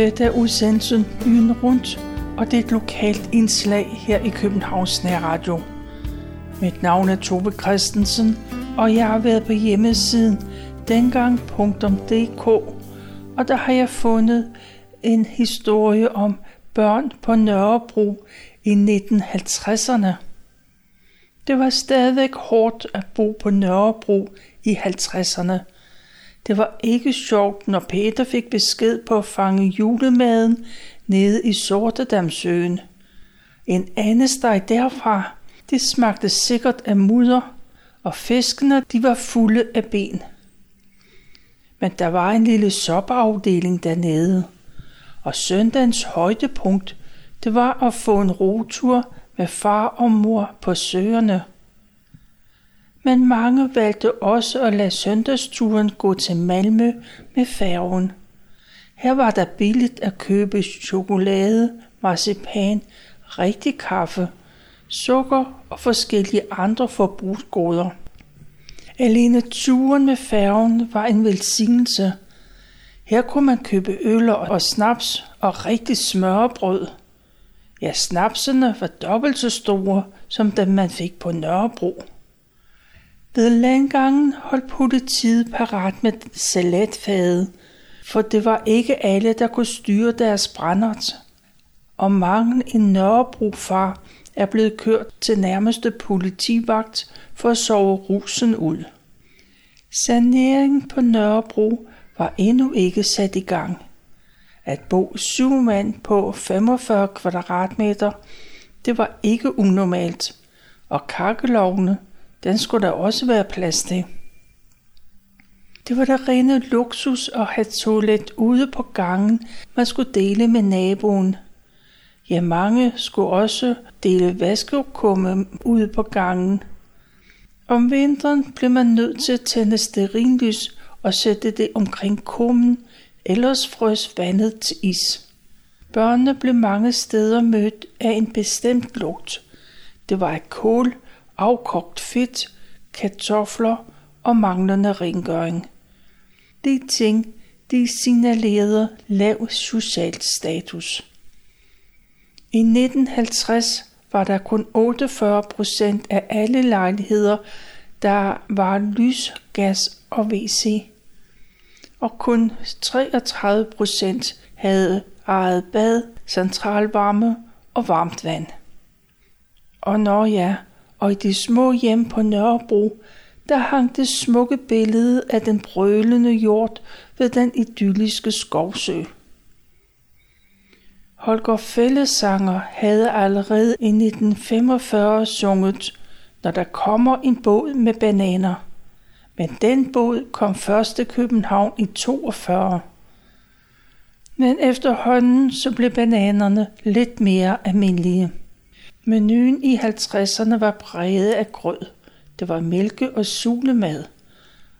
Dette er udsendelsen Byen Rundt, og det er et lokalt indslag her i Københavns Nærradio. Mit navn er Tove Christensen, og jeg har været på hjemmesiden dengang.dk, og der har jeg fundet en historie om børn på Nørrebro i 1950'erne. Det var stadigvæk hårdt at bo på Nørrebro i 50'erne. Det var ikke sjovt, når Peter fik besked på at fange julemaden nede i Sortedamsøen. En andesteg derfra, det smagte sikkert af mudder, og fiskene de var fulde af ben. Men der var en lille soppeafdeling dernede, og søndagens højdepunkt, det var at få en rotur med far og mor på søerne. Men mange valgte også at lade søndagsturen gå til Malmø med færgen. Her var der billigt at købe chokolade, marcipan, rigtig kaffe, sukker og forskellige andre forbrugsgoder. Alene turen med færgen var en velsignelse. Her kunne man købe øl og snaps og rigtig smørbrød. Ja, snapsene var dobbelt så store, som dem man fik på Nørrebro. Ved landgangen holdt politiet parat med salatfadet, for det var ikke alle, der kunne styre deres brændert. Og mange en Nørrebro far er blevet kørt til nærmeste politivagt for at sove rusen ud. Saneringen på Nørrebro var endnu ikke sat i gang. At bo syv mand på 45 kvadratmeter, det var ikke unormalt, og kakkelovne den skulle der også være plads til. Det var der rene luksus at have toilet ude på gangen, man skulle dele med naboen. Ja, mange skulle også dele vaskekumme ude på gangen. Om vinteren blev man nødt til at tænde sterinlys og sætte det omkring kummen, ellers frøs vandet til is. Børnene blev mange steder mødt af en bestemt lugt. Det var af kål, afkogt fedt, kartofler og manglende rengøring. De ting, de signalerede lav social status. I 1950 var der kun 48 procent af alle lejligheder, der var lys, gas og WC. Og kun 33 procent havde eget bad, centralvarme og varmt vand. Og når ja, og i det små hjem på Nørrebro, der hang det smukke billede af den brølende jord ved den idylliske skovsø. Holger Fællesanger havde allerede i 1945 sunget, når der kommer en båd med bananer. Men den båd kom først til København i 42. Men efterhånden så blev bananerne lidt mere almindelige. Menuen i 50'erne var præget af grød. Det var mælke- og sulemad.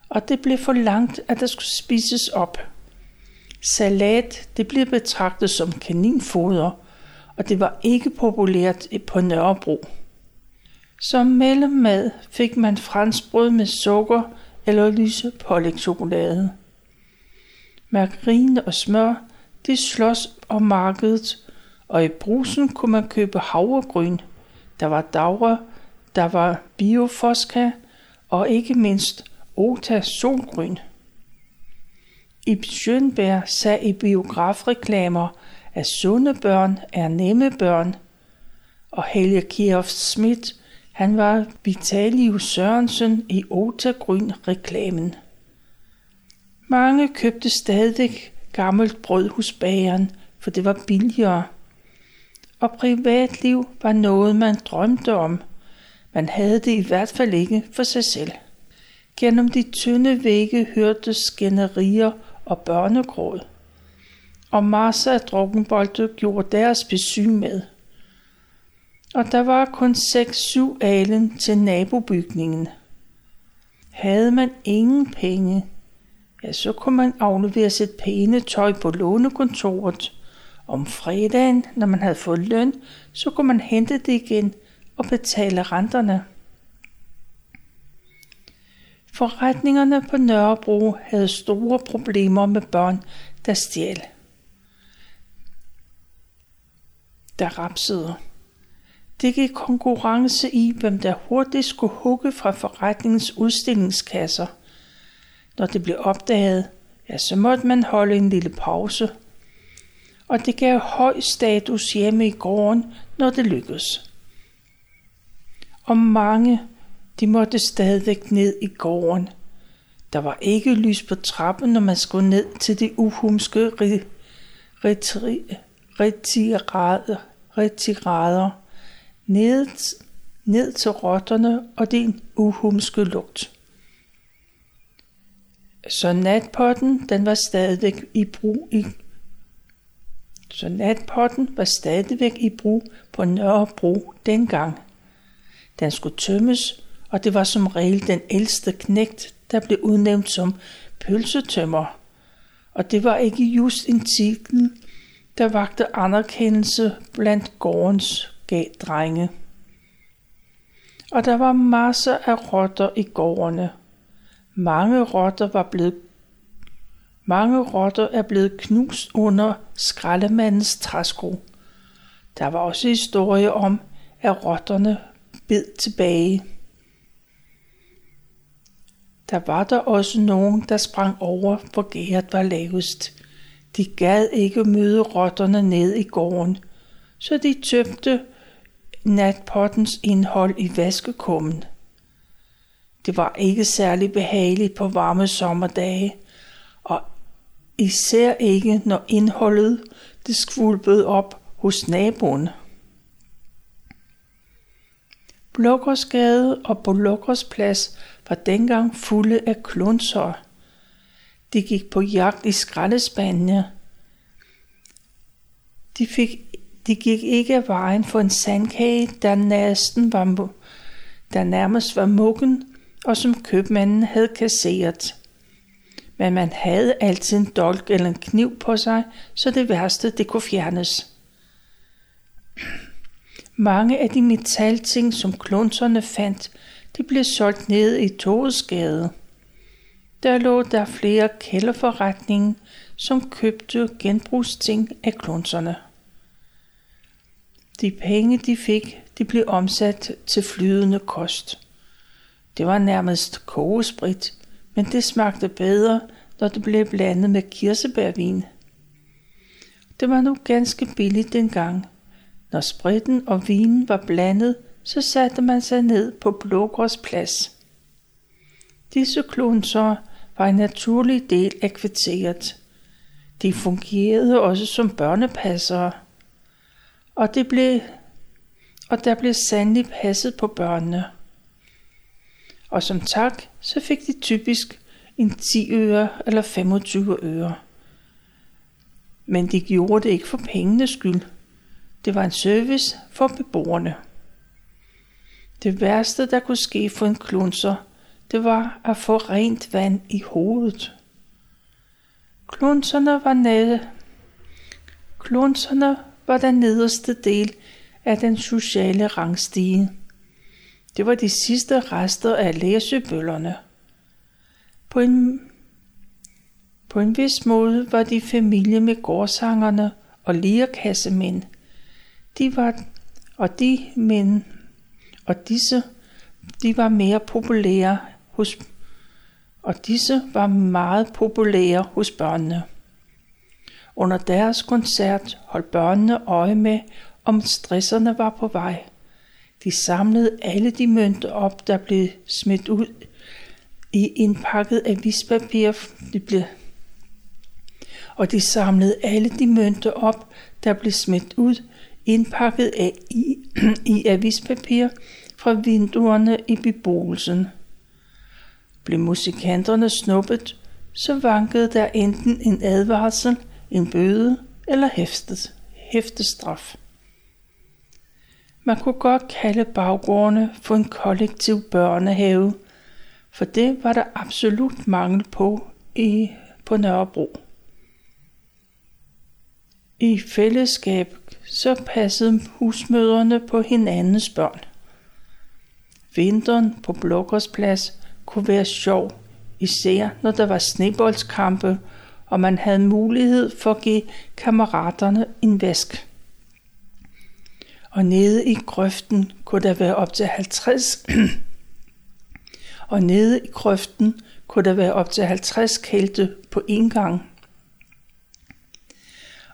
Og det blev for langt, at der skulle spises op. Salat, det blev betragtet som kaninfoder, og det var ikke populært på Nørrebro. Som mellemmad fik man franskbrød med sukker eller lyse pålægtschokolade. Margarine og smør, de slås om markedet, og i brusen kunne man købe havregryn. Der var davre, der var biofoska og ikke mindst Ota solgryn. I Schönberg sagde i biografreklamer, at sunde børn er nemme børn. Og Helge Kieroff Schmidt, han var Vitalius Sørensen i Ota Grøn reklamen. Mange købte stadig gammelt brød hos bageren, for det var billigere. Og privatliv var noget, man drømte om. Man havde det i hvert fald ikke for sig selv. Gennem de tynde vægge hørtes skænderier og børnegråd. Og masser af drukkenbolde gjorde deres besøg med. Og der var kun 6-7 alen til nabobygningen. Havde man ingen penge, ja, så kunne man aflevere sit pæne tøj på lånekontoret. Om fredagen, når man havde fået løn, så kunne man hente det igen og betale renterne. Forretningerne på Nørrebro havde store problemer med børn, der stjal. der rapsede. Det gik konkurrence i, hvem der hurtigt skulle hugge fra forretningens udstillingskasser. Når det blev opdaget, ja, så måtte man holde en lille pause. Og det gav høj status hjemme i gården, når det lykkedes. Og mange, de måtte stadigvæk ned i gården. Der var ikke lys på trappen, når man skulle ned til det uhumske retirader, retirader ned, ned til rotterne og den uhumske lugt. Så natpotten, den var stadigvæk i brug i så natpotten var stadigvæk i brug på Nørrebro dengang. Den skulle tømmes, og det var som regel den ældste knægt, der blev udnævnt som pølsetømmer. Og det var ikke just en titel, der vagte anerkendelse blandt gårdens drenge. Og der var masser af rotter i gårdene. Mange rotter var blevet mange rotter er blevet knust under skraldemandens træsko. Der var også historie om, at rotterne bed tilbage. Der var der også nogen, der sprang over, hvor gæret var lavest. De gad ikke møde rotterne ned i gården, så de tømte natpottens indhold i vaskekummen. Det var ikke særlig behageligt på varme sommerdage, især ikke når indholdet det skvulpede op hos naboen. Blokkersgade og Blokkersplads var dengang fulde af klunser. De gik på jagt i skraldespandene. De, fik, de gik ikke af vejen for en sandkage, der, næsten var, der nærmest var muggen, og som købmanden havde kasseret. Men man havde altid en dolk eller en kniv på sig, så det værste det kunne fjernes. Mange af de metalting, som klunserne fandt, de blev solgt ned i Togesgade. Der lå der flere kælderforretninger, som købte genbrugsting af klunserne. De penge, de fik, de blev omsat til flydende kost. Det var nærmest kogesprit, men det smagte bedre, når det blev blandet med kirsebærvin. Det var nu ganske billigt dengang. Når spritten og vinen var blandet, så satte man sig ned på Blågårds plads. Disse klonser var en naturlig del af kvarteret. De fungerede også som børnepassere, og, det blev, og der blev sandelig passet på børnene. Og som tak, så fik de typisk en 10 øre eller 25 øre. Men de gjorde det ikke for pengenes skyld. Det var en service for beboerne. Det værste, der kunne ske for en klunser, det var at få rent vand i hovedet. Klunserne var nede. Klunserne var den nederste del af den sociale rangstige. Det var de sidste rester af læsebøllerne. På en, på en vis måde var de familie med gårdsangerne og lirkassemænd. De var, og de mænd og disse de var mere populære hos og disse var meget populære hos børnene. Under deres koncert holdt børnene øje med, om stresserne var på vej. De samlede alle de mønter op, der blev smidt ud i indpakket avispapir. De blev og de samlede alle de mønter op, der blev smidt ud, indpakket af i, i avispapir fra vinduerne i beboelsen. Blev musikanterne snuppet, så vankede der enten en advarsel, en bøde eller hæftet, hæftestraf. Man kunne godt kalde baggårdene for en kollektiv børnehave, for det var der absolut mangel på i, på Nørrebro. I fællesskab så passede husmøderne på hinandens børn. Vinteren på Blokkersplads kunne være sjov, især når der var sneboldskampe, og man havde mulighed for at give kammeraterne en vask. Og nede i grøften kunne der være op til 50 og nede i grøften kunne der være op til 50 kælte på én gang.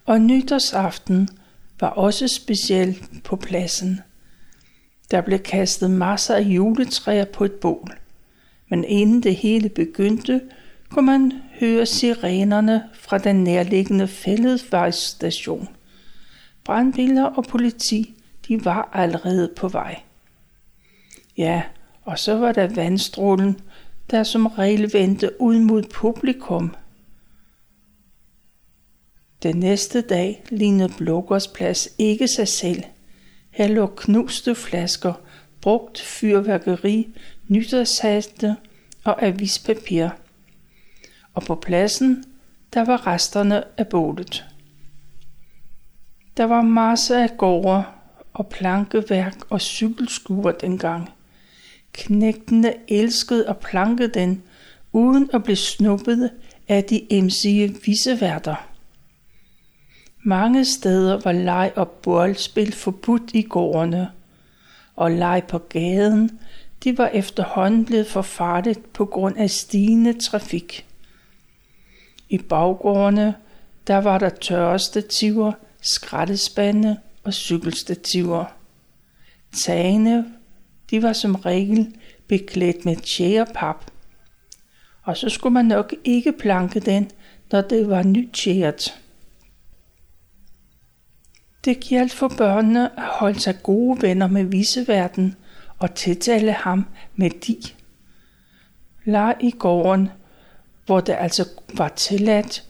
Og nytårsaften var også speciel på pladsen. Der blev kastet masser af juletræer på et bål. Men inden det hele begyndte, kunne man høre sirenerne fra den nærliggende fællesvejsstation. Brandbiler og politi, de var allerede på vej. Ja, og så var der vandstrålen, der som regel vendte ud mod publikum. Den næste dag lignede Blokkers plads ikke sig selv. Her lå knuste flasker, brugt fyrværkeri, nytårshaste og avispapir. Og på pladsen, der var resterne af bålet. Der var masser af gårde og plankeværk og cykelskuer dengang. Knægtene elskede at planke den, uden at blive snuppet af de emsige viseværter. Mange steder var leg og boldspil forbudt i gårdene, og leg på gaden, de var efterhånden blevet for farligt på grund af stigende trafik. I baggårdene, der var der tørrestativer, skrættespande og cykelstativer. Tagene de var som regel beklædt med tjærepap. Og så skulle man nok ikke planke den, når det var nytjæret. Det gjaldt for børnene at holde sig gode venner med viseverden og tiltale ham med de. Lar i gården, hvor det altså var tilladt,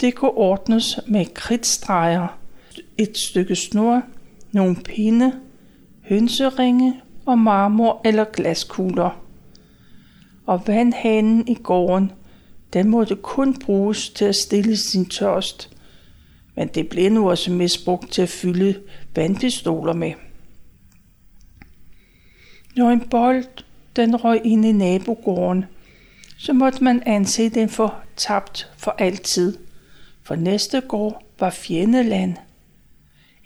det kunne ordnes med kridtstreger, et stykke snor, nogle pinde, hønseringe og marmor eller glaskugler. Og vandhanen i gården, den måtte kun bruges til at stille sin tørst, men det blev nu også misbrugt til at fylde vandpistoler med. Når en bold den røg ind i nabogården, så måtte man anse den for tabt for altid, for næste gård var fjendeland.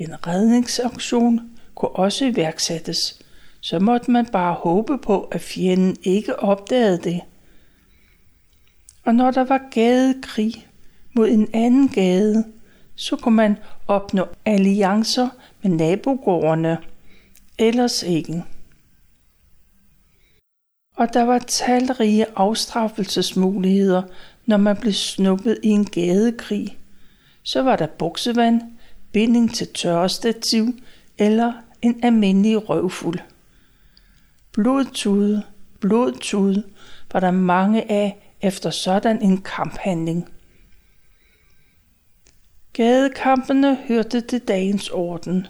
En redningsaktion kunne også iværksættes, så måtte man bare håbe på, at fjenden ikke opdagede det. Og når der var gadekrig mod en anden gade, så kunne man opnå alliancer med nabogårdene, ellers ikke. Og der var talrige afstraffelsesmuligheder, når man blev snuppet i en gadekrig. Så var der buksevand, binding til tørrestativ eller en almindelig røvfuld. Blodtude, blodtude var der mange af efter sådan en kamphandling. Gadekampene hørte til dagens orden.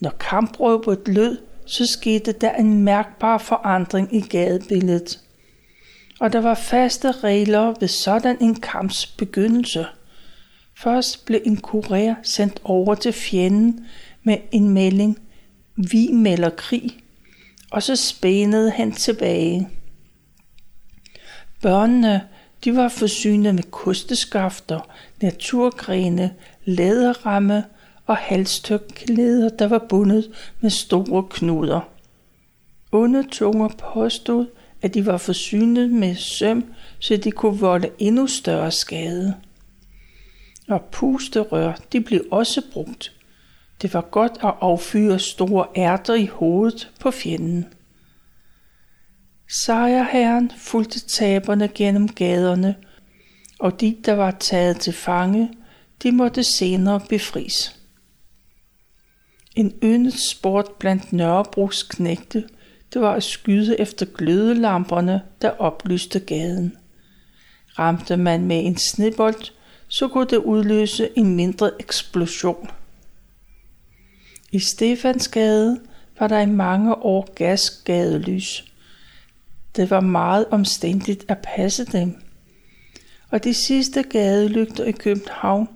Når kampråbet lød, så skete der en mærkbar forandring i gadebilledet. Og der var faste regler ved sådan en kamps begyndelse. Først blev en kurér sendt over til fjenden med en melding, vi melder krig, og så spænede han tilbage. Børnene de var forsynet med kosteskafter, naturgrene, læderramme og halstørklæder, der var bundet med store knuder. Onde påstod, at de var forsynet med søm, så de kunne volde endnu større skade. Og pusterør, de blev også brugt. Det var godt at affyre store ærter i hovedet på fjenden. Sejrherren fulgte taberne gennem gaderne, og de, der var taget til fange, de måtte senere befries. En yndet sport blandt Nørrebros knægte, det var at skyde efter glødelamperne, der oplyste gaden. Ramte man med en snebold, så kunne det udløse en mindre eksplosion. I Stefansgade var der i mange år gasgadelys. Det var meget omstændigt at passe dem. Og de sidste gadelygter i København,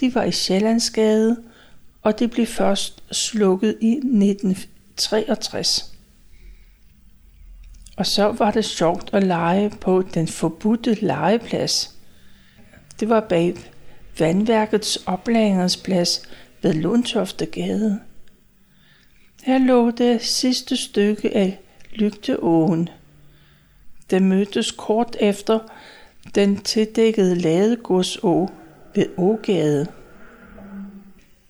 de var i Sjællandsgade, og det blev først slukket i 1963. Og så var det sjovt at lege på den forbudte legeplads. Det var bag vandværkets oplagringsplads ved Lundtoftegade. Her lå det sidste stykke af Lygteåen. Det mødtes kort efter den tildækkede Ladegodså ved Ågade.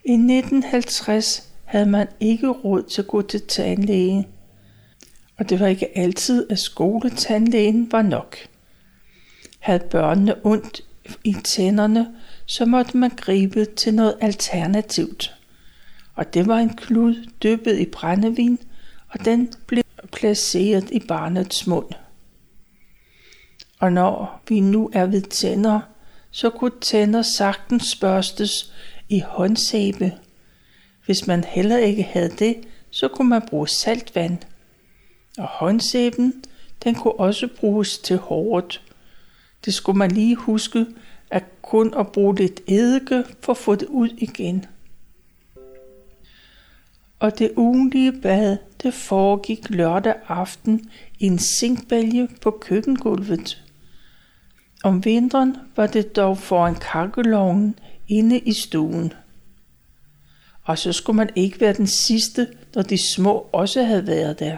I 1950 havde man ikke råd til at gå til tandlæge, og det var ikke altid, at skoletandlægen var nok. Havde børnene ondt i tænderne, så måtte man gribe til noget alternativt. Og det var en klud dyppet i brændevin, og den blev placeret i barnets mund. Og når vi nu er ved tænder, så kunne tænder sagtens børstes i håndsæbe. Hvis man heller ikke havde det, så kunne man bruge saltvand. Og håndsæben, den kunne også bruges til håret. Det skulle man lige huske, at kun at bruge lidt eddike for at få det ud igen. Og det ugenlige bad, det foregik lørdag aften i en sinkbælge på køkkengulvet. Om vinteren var det dog foran kakkeloven inde i stuen. Og så skulle man ikke være den sidste, når de små også havde været der.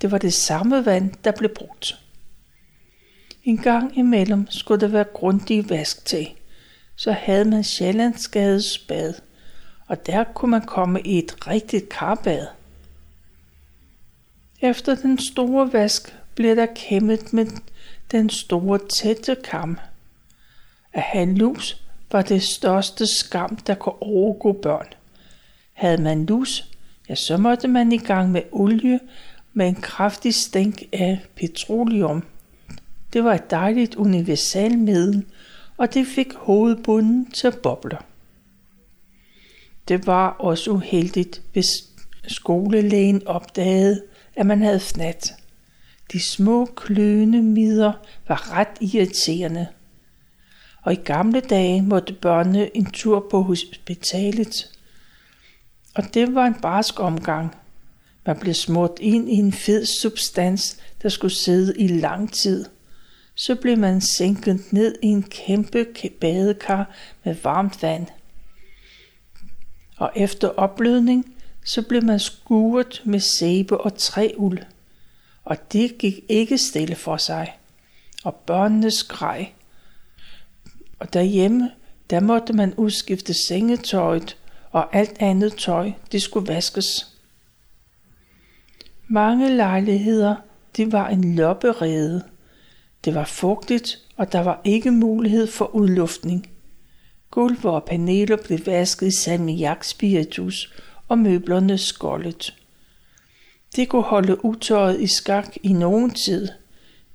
Det var det samme vand, der blev brugt. En gang imellem skulle der være grundig vask til. Så havde man Sjællandsgades bad, og der kunne man komme i et rigtigt karbad. Efter den store vask blev der kæmmet med den store tætte kam. At have lus var det største skam, der kunne overgå børn. Havde man lus, ja, så måtte man i gang med olie med en kraftig stænk af petroleum. Det var et dejligt universalmiddel, og det fik hovedbunden til at boble. Det var også uheldigt, hvis skolelægen opdagede, at man havde fnat. De små kløende midder var ret irriterende. Og i gamle dage måtte børnene en tur på hospitalet. Og det var en barsk omgang. Man blev smurt ind i en fed substans, der skulle sidde i lang tid. Så blev man sænket ned i en kæmpe badekar med varmt vand. Og efter opblødning, så blev man skuret med sæbe og træuld. Og det gik ikke stille for sig. Og børnene skreg. Og derhjemme, der måtte man udskifte sengetøjet, og alt andet tøj, det skulle vaskes. Mange lejligheder, det var en lopperede. Det var fugtigt, og der var ikke mulighed for udluftning. Gulv og paneler blev vasket i salmiak spiritus, og møblerne skoldet. Det kunne holde utøjet i skak i nogen tid,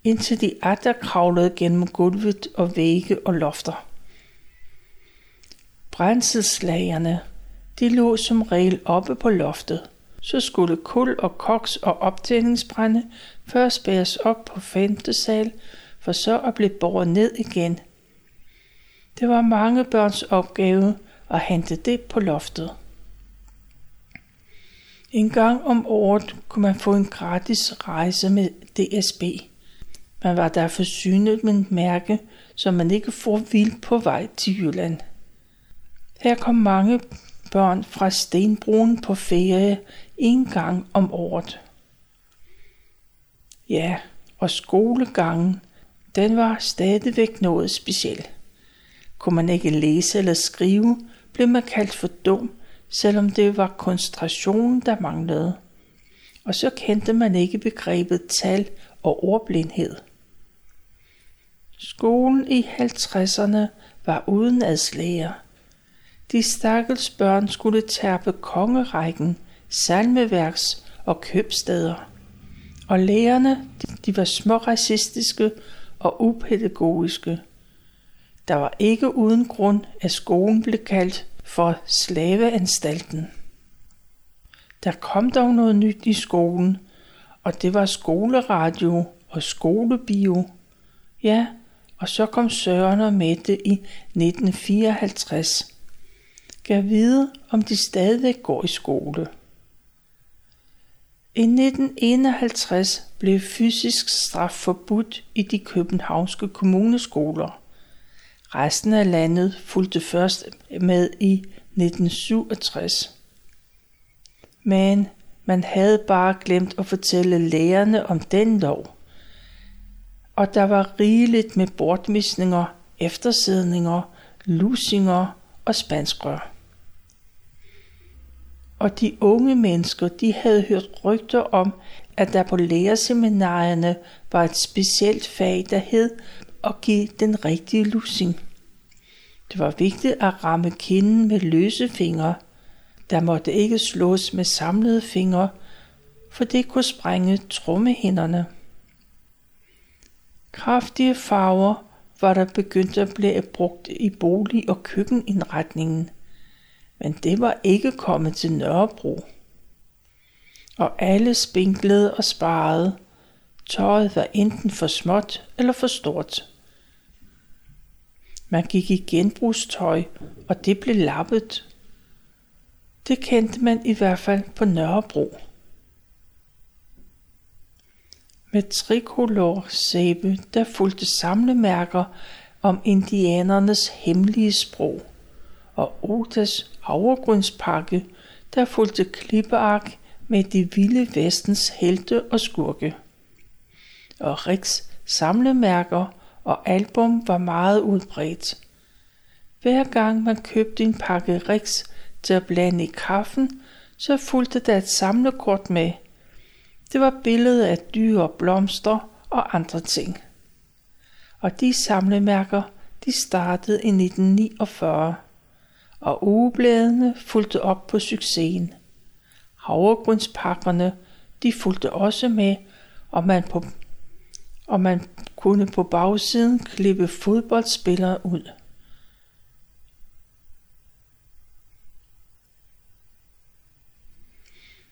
indtil de atter kravlede gennem gulvet og vægge og lofter. Brændselslagerne, de lå som regel oppe på loftet. Så skulle kul og koks og optændingsbrænde først bæres op på femte sal, for så at blive båret ned igen. Det var mange børns opgave at hente det på loftet. En gang om året kunne man få en gratis rejse med DSB. Man var der forsynet med et mærke, så man ikke får vild på vej til Jylland. Her kom mange børn fra Stenbroen på ferie en gang om året. Ja, og skolegangen, den var stadigvæk noget speciel. Kunne man ikke læse eller skrive, blev man kaldt for dum, selvom det var koncentrationen, der manglede. Og så kendte man ikke begrebet tal og ordblindhed. Skolen i 50'erne var uden adslæger. De stakkels børn skulle tærpe kongerækken, salmeværks og købsteder. Og lærerne, de var små racistiske og upædagogiske. Der var ikke uden grund, at skolen blev kaldt for slaveanstalten. Der kom dog noget nyt i skolen, og det var skoleradio og skolebio. Ja, og så kom Søren og Mette i 1954. Gav vide, om de stadig går i skole. I 1951 blev fysisk straf forbudt i de københavnske kommuneskoler. Resten af landet fulgte først med i 1967. Men Man havde bare glemt at fortælle lærerne om den lov. Og der var rigeligt med bortvisninger, eftersidninger, lusinger og spanskrør. Og de unge mennesker, de havde hørt rygter om, at der på lærerseminarierne var et specielt fag, der hed at give den rigtige lussing. Det var vigtigt at ramme kinden med løse fingre. Der måtte ikke slås med samlede fingre, for det kunne sprænge trommehinderne. Kraftige farver var der begyndt at blive brugt i bolig- og køkkenindretningen, men det var ikke kommet til Nørrebro. Og alle spinklede og sparede. Tøjet var enten for småt eller for stort. Man gik i genbrugstøj, og det blev lappet. Det kendte man i hvert fald på Nørrebro. Med trikolor sæbe, der fulgte samlemærker om indianernes hemmelige sprog, og Otas havregrønspakke, der fulgte klippeark med de vilde vestens helte og skurke. Og Riks samlemærker og album var meget udbredt. Hver gang man købte en pakke Riks til at blande i kaffen, så fulgte der et samlekort med. Det var billeder af dyr og blomster og andre ting. Og de samlemærker, de startede i 1949, og ugebladene fulgte op på succesen. Havregrundspakkerne, de fulgte også med, og man, på, og man kunne på bagsiden klippe fodboldspillere ud.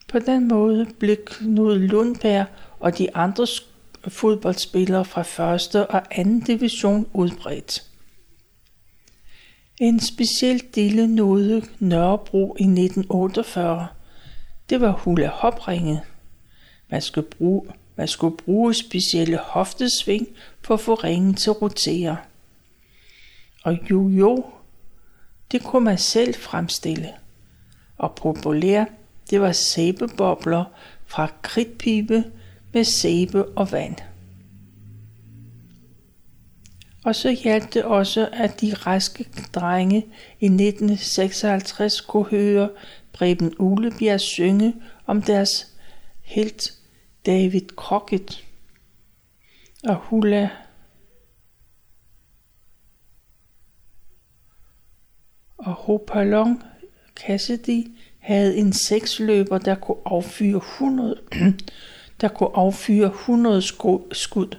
På den måde blev Knud Lundberg og de andre fodboldspillere fra 1. og 2. division udbredt. En speciel dille nåede Nørrebro i 1948. Det var hula hopringet. Man skulle bruge man skulle bruge specielle hoftesving for at få ringen til at rotere. Og jo-jo, det kunne man selv fremstille. Og populær, det var sæbebobler fra kridtpibe med sæbe og vand. Og så hjalp det også, at de raske drenge i 1956 kunne høre Preben Ulebjerg synge om deres helt David Crockett og Hula og Hopalong Cassidy havde en seksløber, der kunne affyre 100, der kunne affyre 100 skud.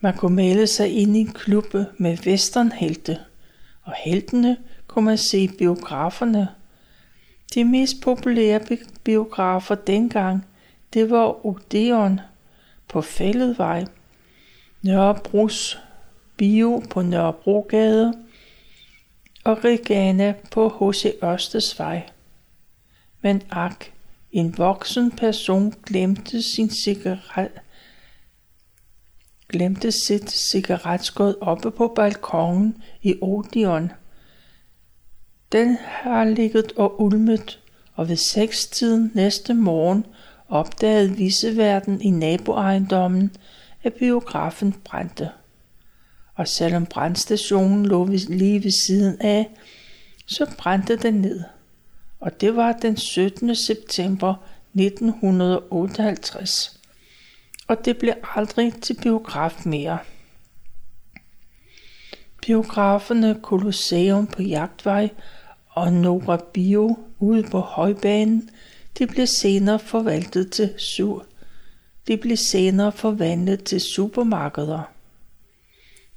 Man kunne melde sig ind i en klub med westernhelte, og heltene kunne man se i biograferne. De mest populære biografer dengang – det var Odeon på Fælledvej, Nørrebros Bio på Nørrebrogade og Regana på H.C. Ørsteds vej. Men ak, en voksen person glemte sin cigaret, glemte sit cigaretskod oppe på balkongen i Odeon. Den har ligget og ulmet, og ved sekstiden næste morgen opdagede viseverden i naboejendommen, at biografen brændte. Og selvom brandstationen lå lige ved siden af, så brændte den ned. Og det var den 17. september 1958. Og det blev aldrig til biograf mere. Biograferne Colosseum på Jagtvej og Nora Bio ude på Højbanen det blev senere forvaltet til sur. Det blev senere forvandlet til supermarkeder.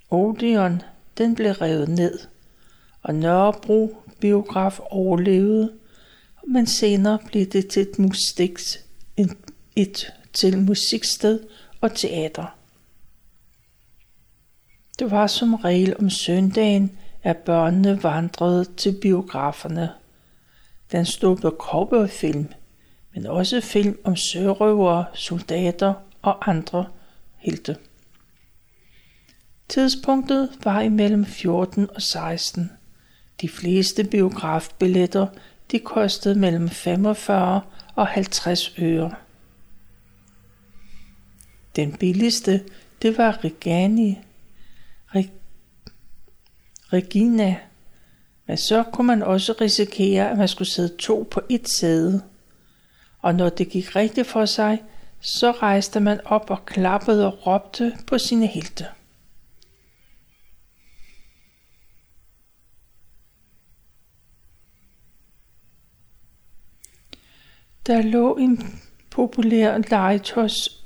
Odeon, den blev revet ned, og Nørrebro biograf overlevede, men senere blev det til et, mustiks, et til musiksted og teater. Det var som regel om søndagen, at børnene vandrede til biograferne. Den stod på cowboyfilm, men også film om sørøvere, soldater og andre helte. Tidspunktet var imellem 14 og 16. De fleste biografbilletter de kostede mellem 45 og 50 øre. Den billigste, det var Regani. Regina. Men så kunne man også risikere, at man skulle sidde to på et sæde. Og når det gik rigtigt for sig, så rejste man op og klappede og råbte på sine helte. Der lå en populær legetøjs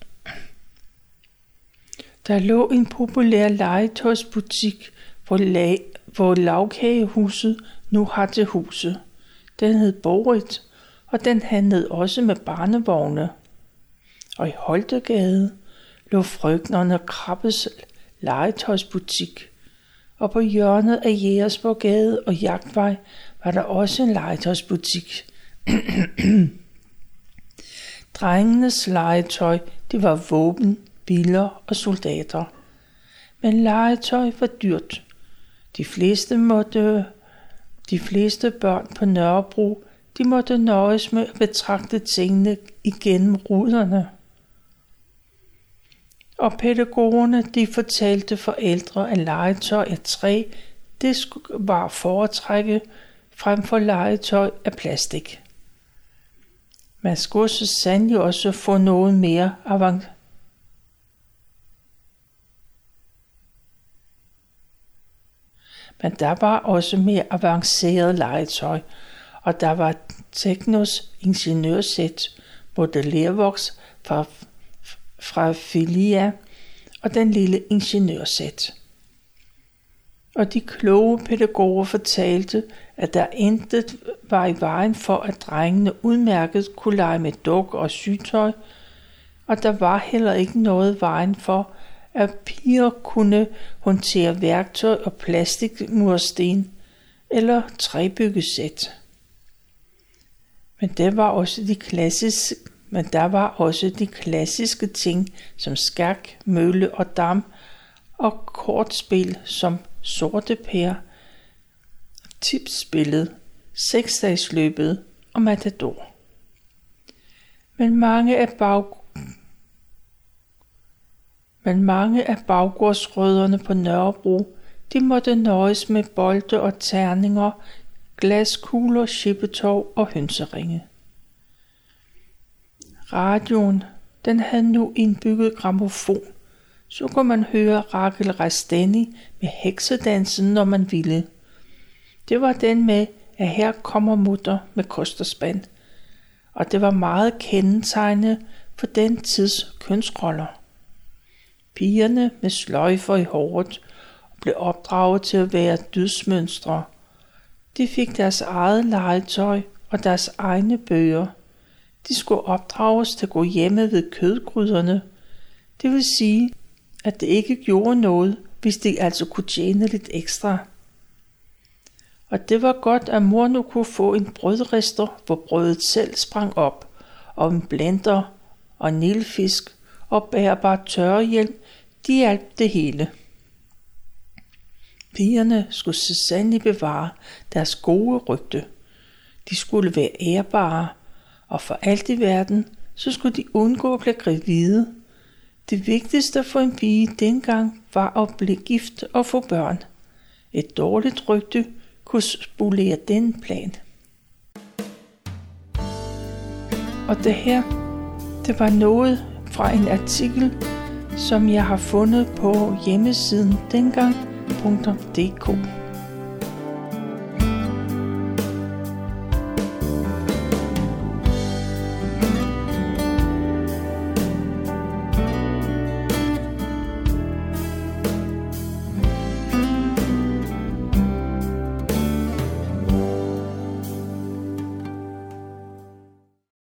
der lå en populær legetøjsbutik, hvor, lag, hvor lavkagehuset nu har til huset. Den hed Borit, og den handlede også med barnevogne. Og i Holtegade lå frøknerne Krabbes legetøjsbutik. Og på hjørnet af Jægersborgade og Jagtvej var der også en legetøjsbutik. Drengenes legetøj, det var våben, biler og soldater. Men legetøj var dyrt. De fleste måtte de fleste børn på Nørrebro, de måtte nøjes med at betragte tingene igennem ruderne. Og pædagogerne, de fortalte forældre, at legetøj af træ, det var foretrække frem for legetøj af plastik. Man skulle så sandelig også få noget mere avanceret men der var også mere avanceret legetøj, og der var Teknos ingeniørsæt, modellervoks fra, fra Filia og den lille ingeniørsæt. Og de kloge pædagoger fortalte, at der intet var i vejen for, at drengene udmærket kunne lege med duk og sygtøj, og der var heller ikke noget vejen for, at piger kunne håndtere værktøj og plastikmursten eller træbyggesæt. Men der var også de klassiske, men der var også de klassiske ting som skak, mølle og dam og kortspil som sorte pære, tipsspillet, seksdagsløbet og matador. Men mange af bag men mange af baggårdsrødderne på Nørrebro, de måtte nøjes med bolde og terninger, glaskugler, chippetov og hønseringe. Radioen, den havde nu indbygget gramofon, så kunne man høre Rakel Rastani med heksedansen, når man ville. Det var den med, at her kommer mutter med kosterspand, og det var meget kendetegnende for den tids kønsroller. Pigerne med sløjfer i håret blev opdraget til at være dødsmønstre. De fik deres eget legetøj og deres egne bøger. De skulle opdrages til at gå hjemme ved kødgryderne. Det vil sige, at det ikke gjorde noget, hvis de altså kunne tjene lidt ekstra. Og det var godt, at mor nu kunne få en brødrester, hvor brødet selv sprang op, og en blender og nilfisk og bærbar tørrehjelm de hjalp det hele. Pigerne skulle så sandelig bevare deres gode rygte. De skulle være ærbare, og for alt i verden, så skulle de undgå at blive gravide. Det vigtigste for en pige dengang var at blive gift og få børn. Et dårligt rygte kunne spolere den plan. Og det her, det var noget fra en artikel som jeg har fundet på hjemmesiden dengang.dk.